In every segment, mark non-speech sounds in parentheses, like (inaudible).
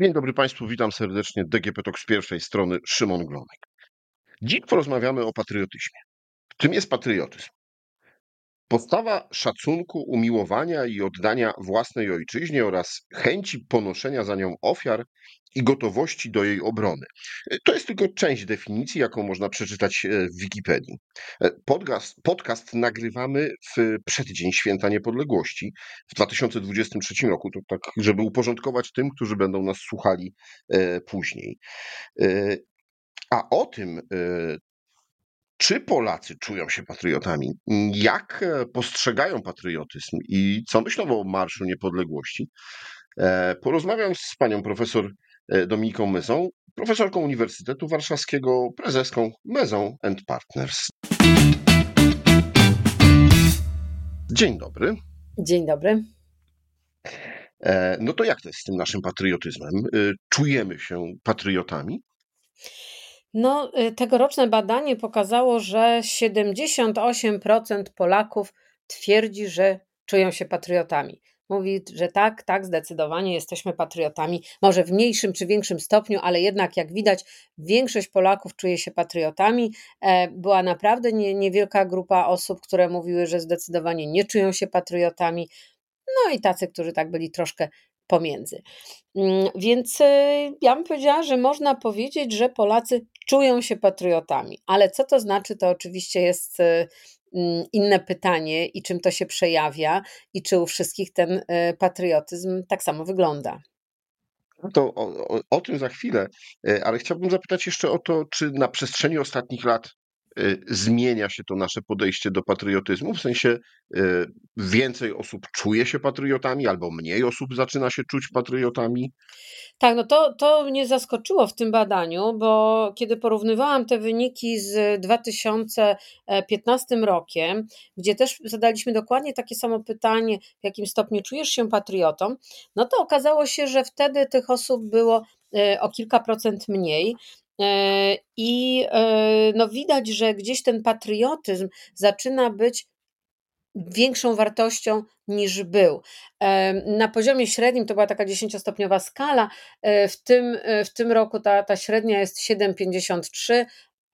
Dzień dobry Państwu, witam serdecznie. DGP Talk z pierwszej strony, Szymon Glonek. Dziś porozmawiamy o patriotyzmie. Czym jest patriotyzm? Postawa szacunku, umiłowania i oddania własnej ojczyźnie oraz chęci ponoszenia za nią ofiar i gotowości do jej obrony. To jest tylko część definicji, jaką można przeczytać e, w Wikipedii. E, podcast, podcast nagrywamy w przeddzień Święta Niepodległości w 2023 roku, to tak, żeby uporządkować tym, którzy będą nas słuchali e, później. A o tym, czy Polacy czują się patriotami? Jak e, postrzegają patriotyzm i co myślą o Marszu Niepodległości? E, porozmawiam z panią profesor e, Dominiką Mezą, profesorką Uniwersytetu Warszawskiego, prezeską Mezą and Partners. Dzień dobry. Dzień dobry. No to jak to jest z tym naszym patriotyzmem? Czujemy się patriotami? No, y, tegoroczne badanie pokazało, że 78% Polaków twierdzi, że czują się patriotami. Mówi, że tak, tak, zdecydowanie jesteśmy patriotami, może w mniejszym czy większym stopniu, ale jednak, jak widać, większość Polaków czuje się patriotami. E, była naprawdę nie, niewielka grupa osób, które mówiły, że zdecydowanie nie czują się patriotami. No i tacy, którzy tak byli troszkę pomiędzy. Mm, więc y, ja bym powiedziała, że można powiedzieć, że Polacy czują się patriotami, ale co to znaczy, to oczywiście jest y, mm, inne pytanie i czym to się przejawia i czy u wszystkich ten y, patriotyzm tak samo wygląda. No to o, o, o tym za chwilę, ale chciałbym zapytać jeszcze o to, czy na przestrzeni ostatnich lat zmienia się to nasze podejście do patriotyzmu, w sensie y, więcej osób czuje się patriotami, albo mniej osób zaczyna się czuć patriotami? Tak, no to, to mnie zaskoczyło w tym badaniu, bo kiedy porównywałam te wyniki z 2015 rokiem, gdzie też zadaliśmy dokładnie takie samo pytanie, w jakim stopniu czujesz się patriotą, no to okazało się, że wtedy tych osób było y, o kilka procent mniej. E, I e, no widać, że gdzieś ten patriotyzm zaczyna być większą wartością niż był. E, na poziomie średnim to była taka 10-stopniowa skala. W tym, w tym roku ta, ta średnia jest 7,53,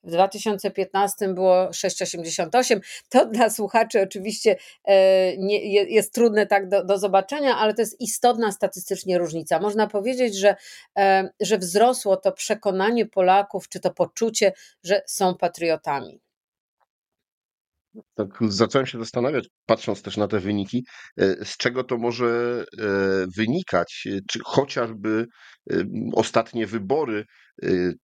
w 2015 było 6,88. To dla słuchaczy oczywiście e, nie, jest trudne tak do, do zobaczenia, ale to jest istotna statystycznie różnica. Można powiedzieć, że, e, że wzrosło to przekonanie Polaków, czy to poczucie, że są patriotami. Tak zacząłem się zastanawiać, patrząc też na te wyniki, e, z czego to może wynikać, czy chociażby ostatnie wybory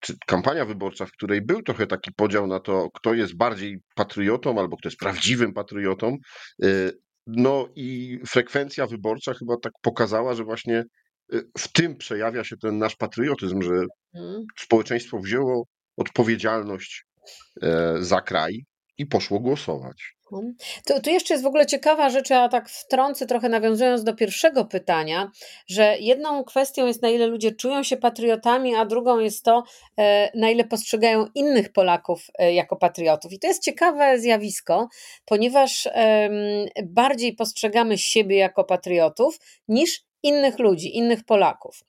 czy kampania wyborcza, w której był trochę taki podział na to, kto jest bardziej patriotą albo kto jest prawdziwym patriotą. No i frekwencja wyborcza chyba tak pokazała, że właśnie w tym przejawia się ten nasz patriotyzm, że mhm. społeczeństwo wzięło odpowiedzialność e, za kraj i poszło głosować. Tu, tu jeszcze jest w ogóle ciekawa rzecz, ja tak wtrącę trochę nawiązując do pierwszego pytania, że jedną kwestią jest na ile ludzie czują się patriotami, a drugą jest to, e, na ile postrzegają innych Polaków e, jako patriotów. I to jest ciekawe zjawisko, ponieważ bardziej postrzegamy siebie jako patriotów niż innych ludzi, innych Polaków.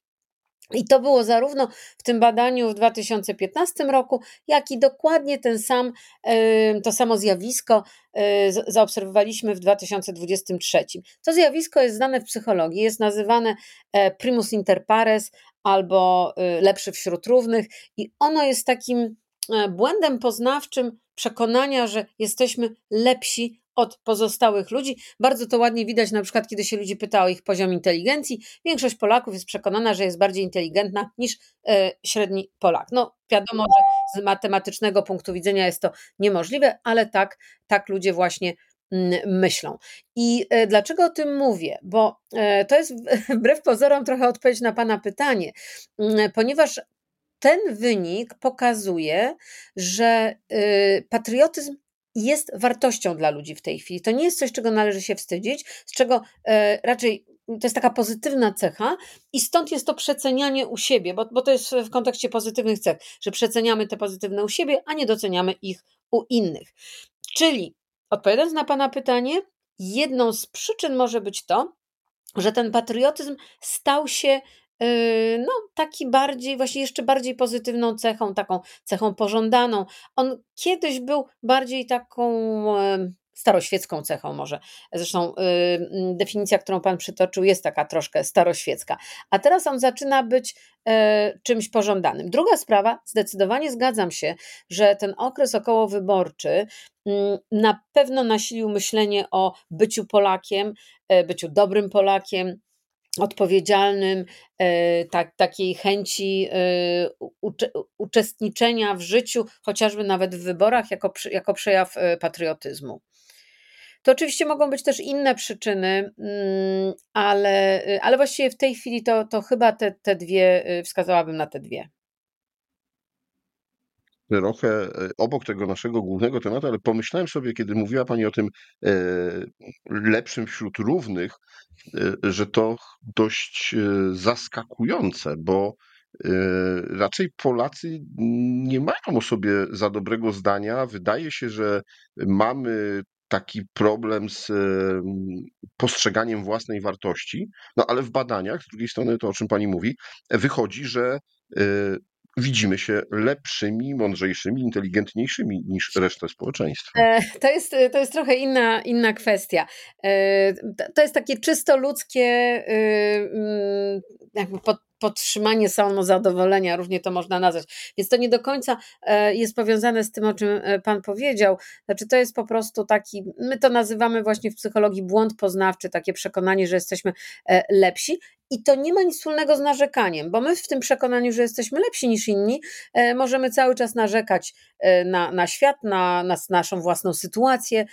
I to było zarówno w tym badaniu w 2015 roku, jak i dokładnie ten sam, to samo zjawisko e, zaobserwowaliśmy w 2023. To zjawisko jest znane w psychologii, jest nazywane e, primus inter pares albo e, lepszy wśród równych i ono jest takim błędem poznawczym przekonania, że jesteśmy lepsi od pozostałych ludzi. Bardzo to ładnie widać na przykład, kiedy się ludzi pyta o ich poziom inteligencji. Większość Polaków jest przekonana, że jest bardziej inteligentna niż e, średni Polak. No wiadomo, że z matematycznego punktu widzenia jest to niemożliwe, ale tak, tak ludzie właśnie mm, myślą. I e, dlaczego o tym mówię? Bo e, to jest (laughs) wbrew pozorom trochę odpowiedź na Pana pytanie, mm, ponieważ ten wynik pokazuje, że y, patriotyzm jest wartością dla ludzi w tej chwili. To nie jest coś, czego należy się wstydzić, z czego e, raczej to jest taka pozytywna cecha i stąd jest to przecenianie u siebie, bo, bo to jest w kontekście pozytywnych cech, że przeceniamy te pozytywne u siebie, a nie doceniamy ich u innych. Czyli odpowiadając na Pana pytanie, jedną z przyczyn może być to, że ten patriotyzm stał się no, taki bardziej, właśnie jeszcze bardziej pozytywną cechą, taką cechą pożądaną. On kiedyś był bardziej taką staroświecką cechą może. Zresztą y, definicja, którą Pan przytoczył, jest taka troszkę staroświecka. A teraz on zaczyna być y, czymś pożądanym. Druga sprawa, zdecydowanie zgadzam się, że ten okres okołowyborczy y, na pewno nasilił myślenie o byciu Polakiem, e, byciu dobrym Polakiem, odpowiedzialnym, tak, takiej chęci ucze, uczestniczenia w życiu, chociażby nawet w wyborach, jako, jako przejaw patriotyzmu. To oczywiście mogą być też inne przyczyny, mm, ale, ale właściwie w tej chwili to, to chyba te, te dwie, wskazałabym na te dwie. Trochę e, obok tego naszego głównego tematu, ale pomyślałem sobie, kiedy mówiła Pani o tym e, lepszym wśród równych, e, że to dość zaskakujące, bo raczej Polacy nie mają o sobie za dobrego zdania. Wydaje się, że mamy taki problem z postrzeganiem własnej wartości, no ale w badaniach, z drugiej strony to, o czym pani mówi, wychodzi, że widzimy się lepszymi, mądrzejszymi, inteligentniejszymi niż resztę społeczeństwa. E, to jest, to jest trochę inna, inna kwestia. E, to jest takie czysto ludzkie mm, jakby pod, podtrzymanie samozadowolenia, równie to można nazwać. Więc to nie do końca e, jest powiązane z tym, o czym e, Pan powiedział. Znaczy, to jest po prostu taki, my to nazywamy właśnie w psychologii błąd poznawczy, takie przekonanie, że jesteśmy e, lepsi. I to nie ma nic wspólnego z narzekaniem, bo my w tym przekonaniu, że jesteśmy lepsi niż inni, możemy cały czas narzekać na, na świat, na, na naszą własną sytuację,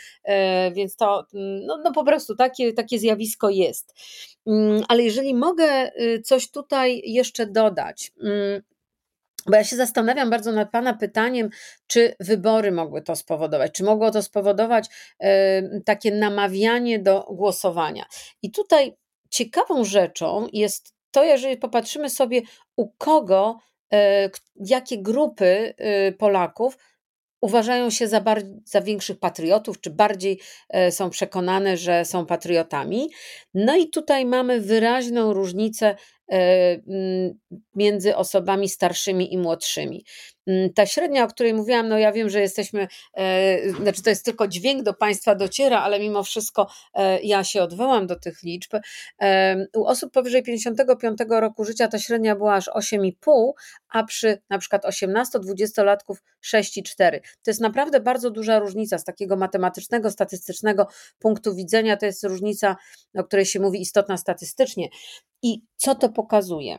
więc to no, no po prostu takie, takie zjawisko jest. Mm, ale jeżeli mogę y, coś tutaj jeszcze dodać, mm, bo ja się zastanawiam bardzo nad Pana pytaniem, czy wybory mogły to spowodować, czy mogło to spowodować takie namawianie do głosowania. I tutaj ciekawą rzeczą jest to, jeżeli popatrzymy sobie, u kogo, e, jakie grupy y, Polaków uważają się za, za większych patriotów, czy bardziej e, są przekonane, że są patriotami. No i tutaj mamy wyraźną różnicę E, między osobami starszymi i młodszymi. Ta średnia, o której mówiłam, no ja wiem, że jesteśmy, e, znaczy to jest tylko dźwięk do Państwa dociera, ale mimo wszystko e, ja się odwołam do tych liczb. U osób powyżej 55 roku życia ta średnia była aż 8,5, a przy na przykład 18-20-latków 6,4. To jest naprawdę bardzo duża różnica z takiego matematycznego, statystycznego punktu widzenia. To jest różnica, o której się mówi istotna statystycznie. I co to pokazuje?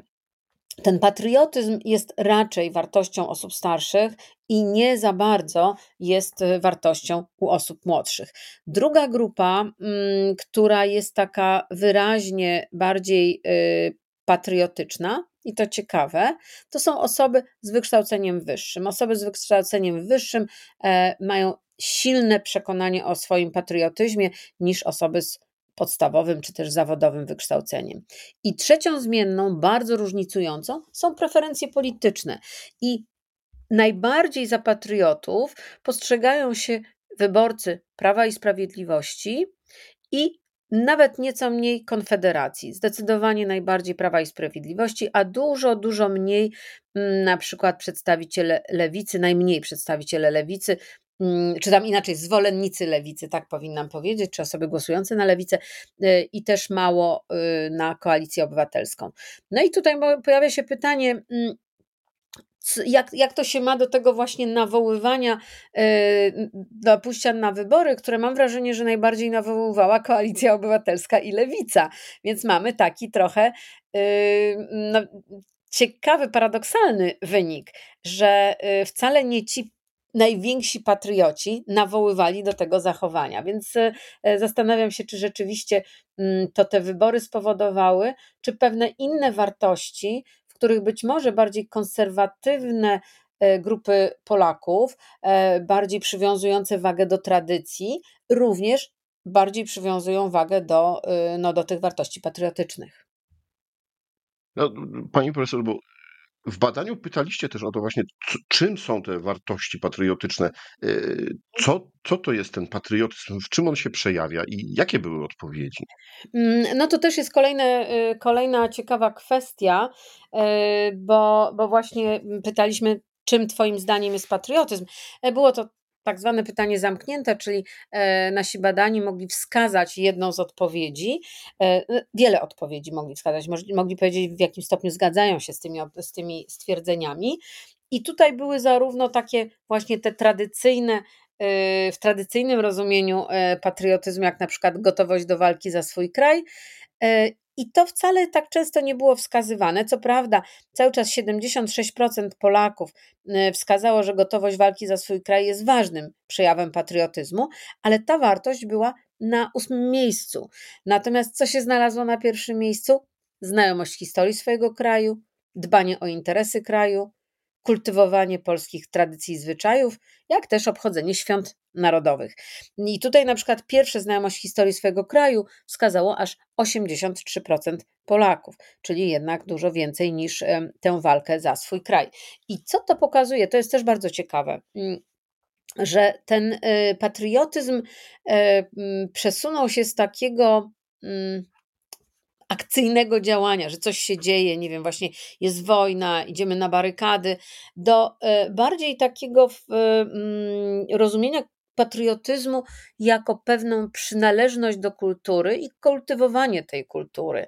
Ten patriotyzm jest raczej wartością osób starszych i nie za bardzo jest y, wartością u osób młodszych. Druga grupa, mm, która jest taka wyraźnie bardziej y, patriotyczna, i to ciekawe, to są osoby z wykształceniem wyższym. Osoby z wykształceniem wyższym e, mają silne przekonanie o swoim patriotyzmie niż osoby z podstawowym czy też zawodowym wykształceniem. I trzecią zmienną, bardzo różnicującą, są preferencje polityczne. I najbardziej za patriotów postrzegają się wyborcy Prawa i Sprawiedliwości i nawet nieco mniej Konfederacji, zdecydowanie najbardziej Prawa i Sprawiedliwości, a dużo, dużo mniej mm, na przykład przedstawiciele lewicy, najmniej przedstawiciele lewicy, czy tam inaczej, zwolennicy lewicy, tak powinnam powiedzieć, czy osoby głosujące na lewicę y, i też mało y, na koalicję obywatelską. No i tutaj pojawia się pytanie, mm, jak, jak to się ma do tego właśnie nawoływania y, do pójścia na wybory, które mam wrażenie, że najbardziej nawoływała koalicja obywatelska i lewica. Więc mamy taki trochę no, ciekawy, paradoksalny wynik, że wcale nie ci najwięksi patrioci nawoływali do tego zachowania. Więc e, zastanawiam się, czy rzeczywiście mm, to te wybory spowodowały, czy pewne inne wartości, w których być może bardziej konserwatywne e, grupy Polaków, e, bardziej przywiązujące wagę do tradycji, również bardziej przywiązują wagę do, no, do tych wartości patriotycznych. No, pani profesor, bo w badaniu pytaliście też o to właśnie, czym są te wartości patriotyczne, y, co, co to jest ten patriotyzm, w czym on się przejawia i jakie były odpowiedzi? Mm, no to też jest kolejne, y, kolejna ciekawa kwestia, y, bo, bo właśnie pytaliśmy, czym Twoim zdaniem jest patriotyzm. E, było to tak zwane pytanie zamknięte, czyli e, nasi badani mogli wskazać jedną z odpowiedzi, e, wiele odpowiedzi mogli wskazać, mogli powiedzieć, w jakim stopniu zgadzają się z tymi, z tymi stwierdzeniami. I tutaj były zarówno takie właśnie te tradycyjne, e, w tradycyjnym rozumieniu patriotyzmu, jak na przykład gotowość do walki za swój kraj, i to wcale tak często nie było wskazywane. Co prawda, cały czas 76% Polaków y, wskazało, że gotowość walki za swój kraj jest ważnym przejawem patriotyzmu, ale ta wartość była na ósmym miejscu. Natomiast co się znalazło na pierwszym miejscu? Znajomość historii swojego kraju, dbanie o interesy kraju, kultywowanie polskich tradycji i zwyczajów, jak też obchodzenie świąt narodowych. I tutaj na przykład pierwsze znajomość historii swojego kraju wskazało aż 83% Polaków, czyli jednak dużo więcej niż tę walkę za swój kraj. I co to pokazuje? To jest też bardzo ciekawe mm, że ten y, patriotyzm e, mm, przesunął się z takiego mm, akcyjnego działania, że coś się dzieje, nie wiem, właśnie jest wojna, idziemy na barykady, do e, bardziej takiego mm, rozumienia patriotyzmu jako pewną przynależność do kultury i kultywowanie tej kultury,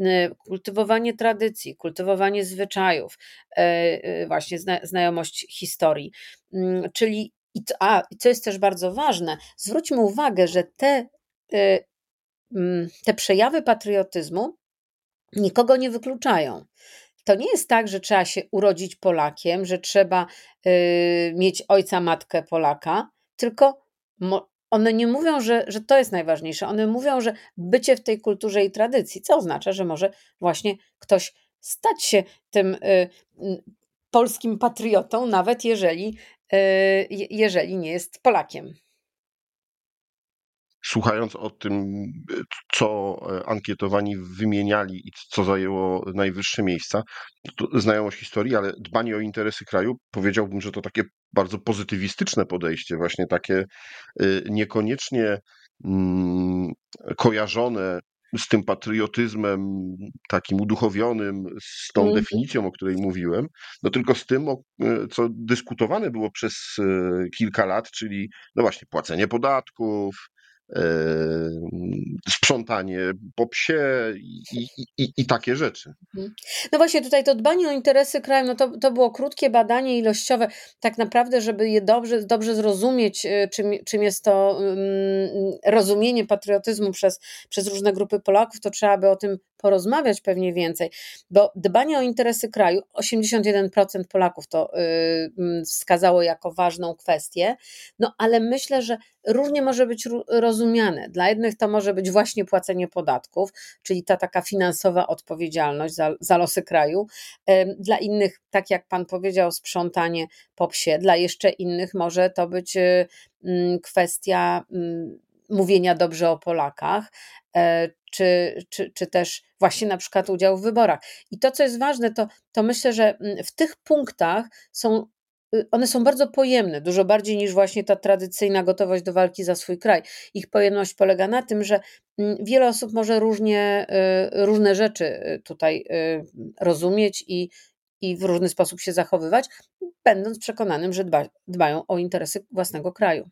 e, kultywowanie tradycji, kultywowanie zwyczajów, e, właśnie znajomość historii. Mm, czyli, a, co jest też bardzo ważne, zwróćmy uwagę, że te te przejawy patriotyzmu nikogo nie wykluczają. To nie jest tak, że trzeba się urodzić Polakiem, że trzeba y, mieć ojca, matkę Polaka, tylko one nie mówią, że, że to jest najważniejsze. One mówią, że bycie w tej kulturze i tradycji, co oznacza, że może właśnie ktoś stać się tym y, polskim patriotą, nawet jeżeli, y, jeżeli nie jest Polakiem słuchając o tym, co e, ankietowani wymieniali i co zajęło najwyższe miejsca, znajomość historii, ale dbanie o interesy kraju, powiedziałbym, że to takie bardzo pozytywistyczne podejście, właśnie takie e, niekoniecznie mm, kojarzone z tym patriotyzmem takim uduchowionym, z tą mm. definicją, o której mówiłem, no tylko z tym, e, co dyskutowane było przez kilka lat, czyli no właśnie płacenie podatków, sprzątanie po psie i, i, i, takie rzeczy. Mhm. No właśnie, tutaj to dbanie o interesy kraju, no to, to było krótkie badanie ilościowe, tak naprawdę, żeby je dobrze, dobrze zrozumieć, y, czym, czym jest to um, rozumienie patriotyzmu przez, przez różne grupy Polaków, to trzeba by o tym porozmawiać pewnie więcej, bo dbanie o interesy kraju, 81% Polaków to yy, wskazało jako ważną kwestię, no ale myślę, że różnie może być rozumiane. Dla jednych to może być właśnie płacenie podatków, czyli ta taka finansowa odpowiedzialność za, za losy kraju, dla innych, tak jak Pan powiedział, sprzątanie po psie, dla jeszcze innych może to być yy, kwestia mówienia dobrze o Polakach, e, czy, czy, czy też właśnie na przykład udział w wyborach. I to, co jest ważne, to, to myślę, że mm, w tych punktach są y, one są bardzo pojemne, dużo bardziej niż właśnie ta tradycyjna gotowość do walki za swój kraj. Ich pojemność polega na tym, że mm, wiele osób może różnie, y, różne rzeczy y, tutaj rozumieć i, i w różny sposób się zachowywać, będąc przekonanym, że dba, dbają o interesy własnego kraju.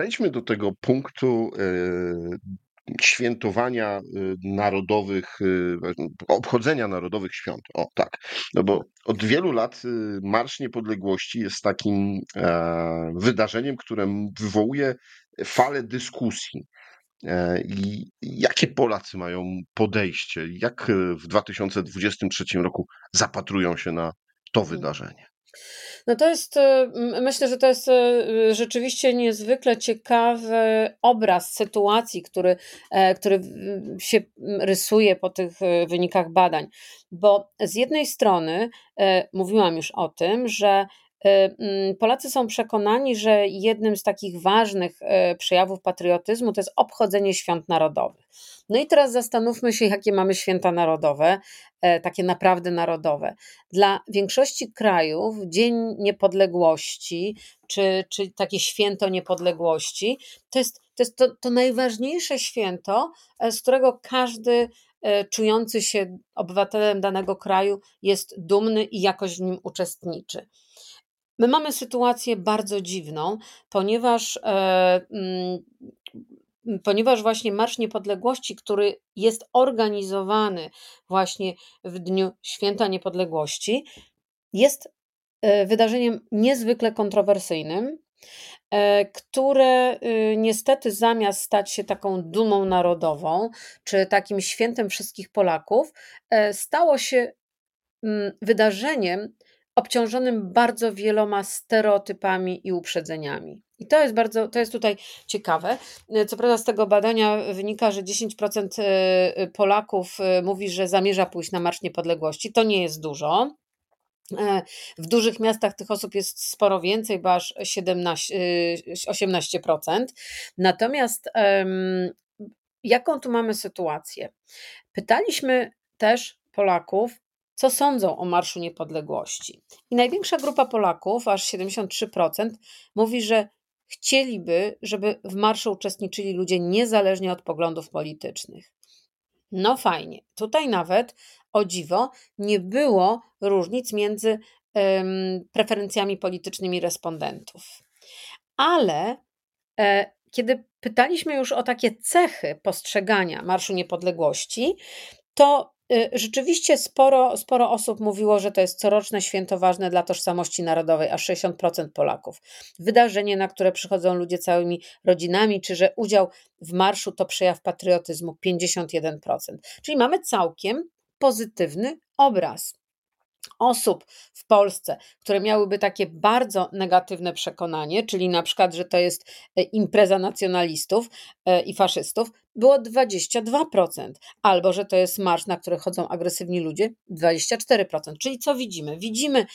Przejdźmy do tego punktu e, świętowania e, narodowych, e, obchodzenia narodowych świąt. O tak, no bo od wielu lat Marsz Niepodległości jest takim wydarzeniem, które wywołuje falę dyskusji. I jakie Polacy mają podejście? Jak w 2023 roku zapatrują się na to mhm. wydarzenie? No to jest, y, myślę, że to jest y, rzeczywiście niezwykle ciekawy obraz sytuacji, który, e, który się rysuje po tych y, wynikach badań. Bo z jednej strony e, mówiłam już o tym, że Polacy są przekonani, że jednym z takich ważnych przejawów patriotyzmu to jest obchodzenie świąt narodowych. No i teraz zastanówmy się, jakie mamy święta narodowe, takie naprawdę narodowe. Dla większości krajów Dzień Niepodległości czy, czy takie święto niepodległości to jest, to, jest to, to najważniejsze święto, z którego każdy E, czujący się obywatelem danego kraju jest dumny i jakoś w nim uczestniczy. My mamy sytuację bardzo dziwną, ponieważ, e, mm, ponieważ właśnie Marsz Niepodległości, który jest organizowany właśnie w dniu Święta Niepodległości, jest e, wydarzeniem niezwykle kontrowersyjnym, E, które y, niestety zamiast stać się taką dumą narodową, czy takim świętem wszystkich Polaków, stało się mm, wydarzeniem obciążonym bardzo wieloma stereotypami i uprzedzeniami. I to jest bardzo, to jest tutaj ciekawe. Co prawda z tego badania wynika, że 10% Polaków mówi, że zamierza pójść na Marsz Niepodległości. To nie jest dużo. E, w dużych miastach tych osób jest sporo więcej, bo aż 17, 18%. Y, Natomiast jaką tu mamy sytuację? Pytaliśmy też Polaków, co sądzą o Marszu Niepodległości. I największa grupa Polaków, aż 73%, mówi, że chcieliby, żeby w marszu uczestniczyli ludzie niezależnie od poglądów politycznych. No fajnie. Tutaj nawet o dziwo nie było różnic między um, preferencjami politycznymi respondentów. Ale e, kiedy pytaliśmy już o takie cechy postrzegania Marszu Niepodległości, to rzeczywiście sporo, sporo osób mówiło, że to jest coroczne święto ważne dla tożsamości narodowej, aż 60% Polaków. Wydarzenie, na które przychodzą ludzie całymi rodzinami, czy że udział w marszu to przejaw patriotyzmu 51%. Czyli mamy całkiem pozytywny obraz osób w Polsce, które miałyby takie bardzo negatywne przekonanie, czyli na przykład, że to jest e, impreza nacjonalistów e, i faszystów, było 22%, albo że to jest marsz, na który chodzą agresywni ludzie, 24%. Czyli co widzimy? Widzimy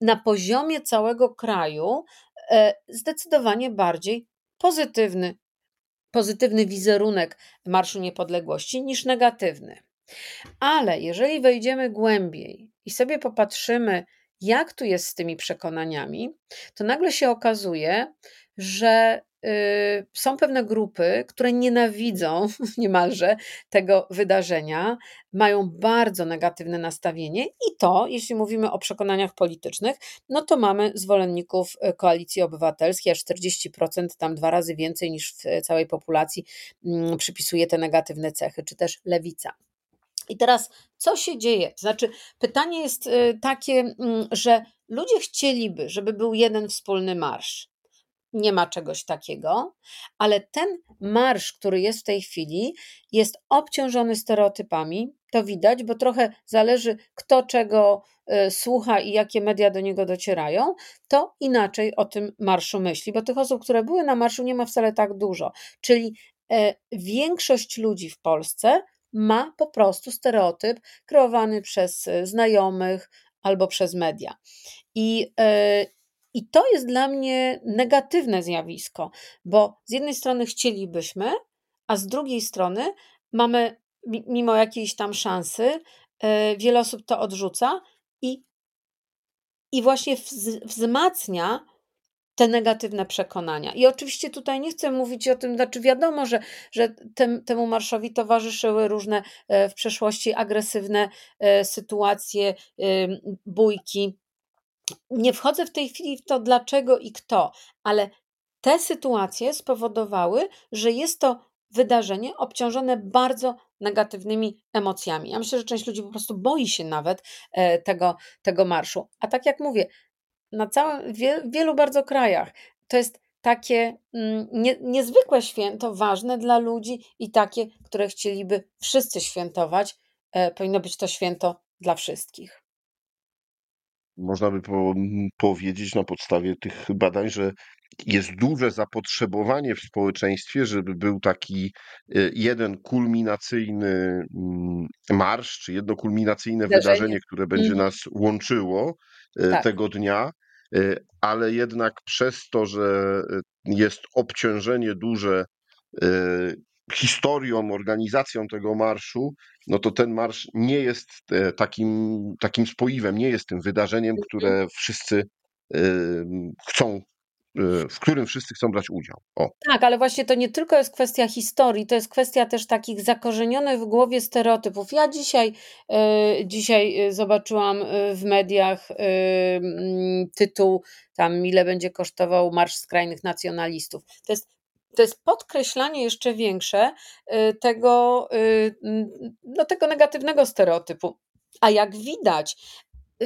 na poziomie całego kraju e, zdecydowanie bardziej pozytywny, pozytywny wizerunek Marszu Niepodległości niż negatywny. Ale jeżeli wejdziemy głębiej i sobie popatrzymy, jak tu jest z tymi przekonaniami, to nagle się okazuje, że y, są pewne grupy, które nienawidzą (laughs) niemalże tego wydarzenia, mają bardzo negatywne nastawienie, i to, jeśli mówimy o przekonaniach politycznych, no to mamy zwolenników y, koalicji obywatelskiej, aż 40%, tam dwa razy więcej niż w całej populacji, mm, przypisuje te negatywne cechy, czy też lewica. I teraz, co się dzieje? Znaczy, pytanie jest y, takie, mm, że ludzie chcieliby, żeby był jeden wspólny marsz. Nie ma czegoś takiego, ale ten marsz, który jest w tej chwili, jest obciążony stereotypami. To widać, bo trochę zależy, kto czego y, słucha i jakie media do niego docierają, to inaczej o tym marszu myśli, bo tych osób, które były na marszu, nie ma wcale tak dużo. Czyli e, większość ludzi w Polsce ma po prostu stereotyp kreowany przez e, znajomych albo przez media. I, yy, i to jest dla mnie negatywne zjawisko, bo z jednej strony chcielibyśmy, a z drugiej strony mamy, mimo jakiejś tam szansy, yy, wiele osób to odrzuca i, i właśnie wzmacnia te negatywne przekonania. I oczywiście tutaj nie chcę mówić o tym, znaczy wiadomo, że, że tem, temu marszowi towarzyszyły różne e, w przeszłości agresywne e, sytuacje, bójki. Nie wchodzę w tej chwili w to dlaczego i kto, ale te sytuacje spowodowały, że jest to wydarzenie obciążone bardzo negatywnymi emocjami. Ja myślę, że część ludzi po prostu boi się nawet e, tego, tego marszu. A tak jak mówię, na całym, w wielu bardzo krajach. To jest takie mm, nie, niezwykłe święto, ważne dla ludzi i takie, które chcieliby wszyscy świętować. E, powinno być to święto dla wszystkich. Można by po, powiedzieć na podstawie tych badań, że jest duże zapotrzebowanie w społeczeństwie, żeby był taki e, jeden kulminacyjny mm, marsz, czy jedno kulminacyjne wydarzenie, wydarzenie które będzie mm. nas łączyło e, tak. tego dnia. ale jednak przez to, że jest obciążenie duże historią, organizacją tego marszu, no to ten marsz nie jest takim, takim spoiwem, nie jest tym wydarzeniem, Mhm. które wszyscy chcą w którym wszyscy chcą brać udział. O. Tak, ale właśnie to nie tylko jest kwestia historii, to jest kwestia też takich zakorzenionych w głowie stereotypów. Ja dzisiaj, y, dzisiaj zobaczyłam w mediach y, tytuł tam ile będzie kosztował Marsz Skrajnych Nacjonalistów. To jest to jest podkreślanie jeszcze większe tego, no, tego negatywnego stereotypu. A jak widać,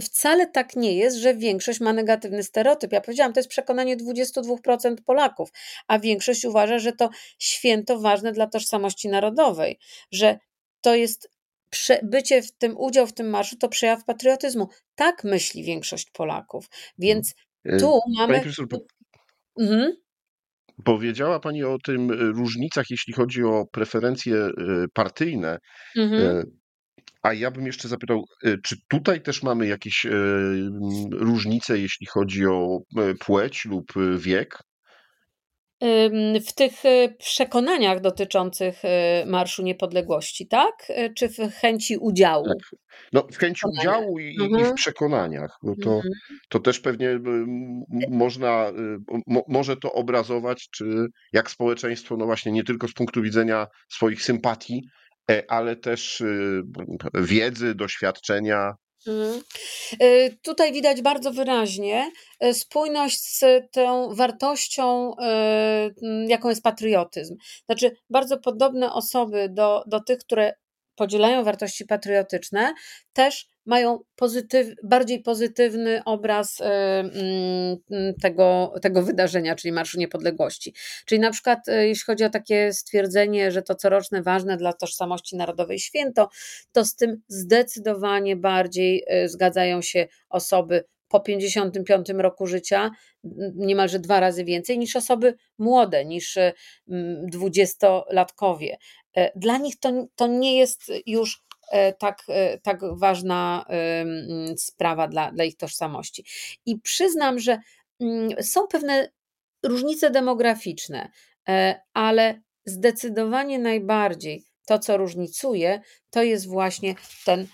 wcale tak nie jest, że większość ma negatywny stereotyp. Ja powiedziałam, to jest przekonanie 22% Polaków, a większość uważa, że to święto ważne dla tożsamości narodowej, że to jest bycie w tym, udział w tym marszu to przejaw patriotyzmu. Tak myśli większość Polaków. Więc tu mamy. Pani profesor, mhm. Powiedziała Pani o tym różnicach, jeśli chodzi o preferencje partyjne. Mhm. A ja bym jeszcze zapytał, czy tutaj też mamy jakieś różnice, jeśli chodzi o płeć lub wiek? W tych przekonaniach dotyczących Marszu Niepodległości, tak? Czy w chęci udziału? Tak. No, w chęci udziału i, mhm. i w przekonaniach. No to, mhm. to też pewnie można, mo, może to obrazować, czy jak społeczeństwo, no właśnie, nie tylko z punktu widzenia swoich sympatii, e, ale też wiedzy, doświadczenia, Mhm. Y, tutaj widać bardzo wyraźnie y, spójność z tą wartością, y, jaką jest patriotyzm. Znaczy, bardzo podobne osoby do, do tych, które podzielają wartości patriotyczne, też mają pozytyw, bardziej pozytywny obraz mm, tego, tego wydarzenia, czyli Marszu Niepodległości. Czyli na przykład, jeśli chodzi o takie stwierdzenie, że to coroczne ważne dla tożsamości narodowej święto, to z tym zdecydowanie bardziej zgadzają się osoby po 55 roku życia niemalże dwa razy więcej niż osoby młode, niż dwudziestolatkowie. E, dla nich to, to nie jest już e, tak, e, tak ważna sprawa dla, dla ich tożsamości. I przyznam, że mm, są pewne różnice demograficzne, ale zdecydowanie najbardziej to, co różnicuje, to jest właśnie ten,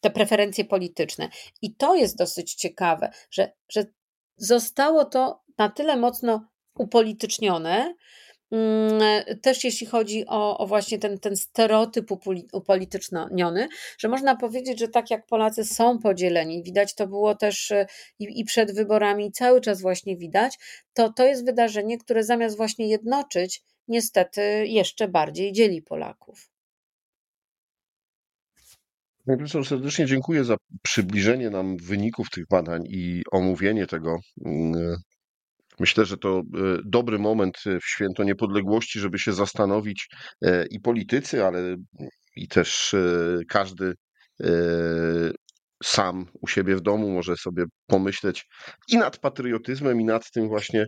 te preferencje polityczne. I to jest dosyć ciekawe, że, że zostało to na tyle mocno upolitycznione, też jeśli chodzi o, o, właśnie ten, ten stereotyp upolityczniony, że można powiedzieć, że tak jak Polacy są podzieleni, widać to było też e, i, i przed wyborami, cały czas właśnie widać, to to jest wydarzenie, które zamiast właśnie jednoczyć, niestety jeszcze bardziej dzieli Polaków. Panie profesor, serdecznie dziękuję za przybliżenie nam wyników tych badań i omówienie tego. Mm, myślę, że to e, dobry moment w święto niepodległości, żeby się zastanowić e, i politycy, ale i też e, każdy sam u siebie w domu może sobie pomyśleć i nad patriotyzmem, i nad tym właśnie,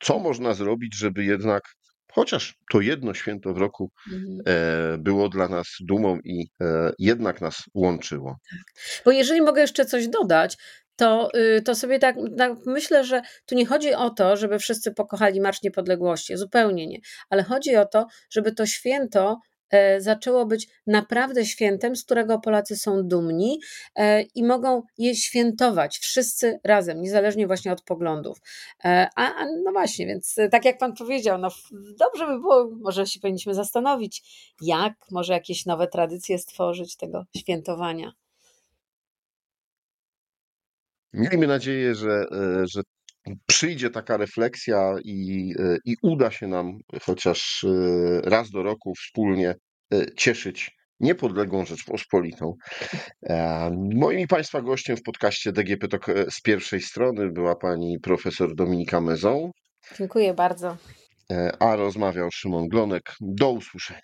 co można zrobić, żeby jednak chociaż to jedno święto w roku mhm. e, było dla nas dumą i e, jednak nas łączyło. Tak. Bo jeżeli mogę jeszcze coś dodać, to, y, to sobie tak, tak, myślę, że tu nie chodzi o to, żeby wszyscy pokochali Marsz Niepodległości, zupełnie nie, ale chodzi o to, żeby to święto E, zaczęło być naprawdę świętem, z którego Polacy są dumni e, i mogą je świętować wszyscy razem, niezależnie właśnie od poglądów. E, a, a no właśnie, więc tak jak Pan powiedział, no dobrze by było, może się powinniśmy zastanowić, jak może jakieś nowe tradycje stworzyć tego świętowania. Miejmy nadzieję, że, że przyjdzie taka refleksja i, i uda się nam chociaż e, raz do roku wspólnie e, cieszyć niepodległą Rzeczpospolitą. E, moim i Państwa gościem w podcaście DGP Tok z pierwszej strony była pani profesor Dominika Mezon. Dziękuję bardzo. A rozmawiał Szymon Glonek. Do usłyszenia.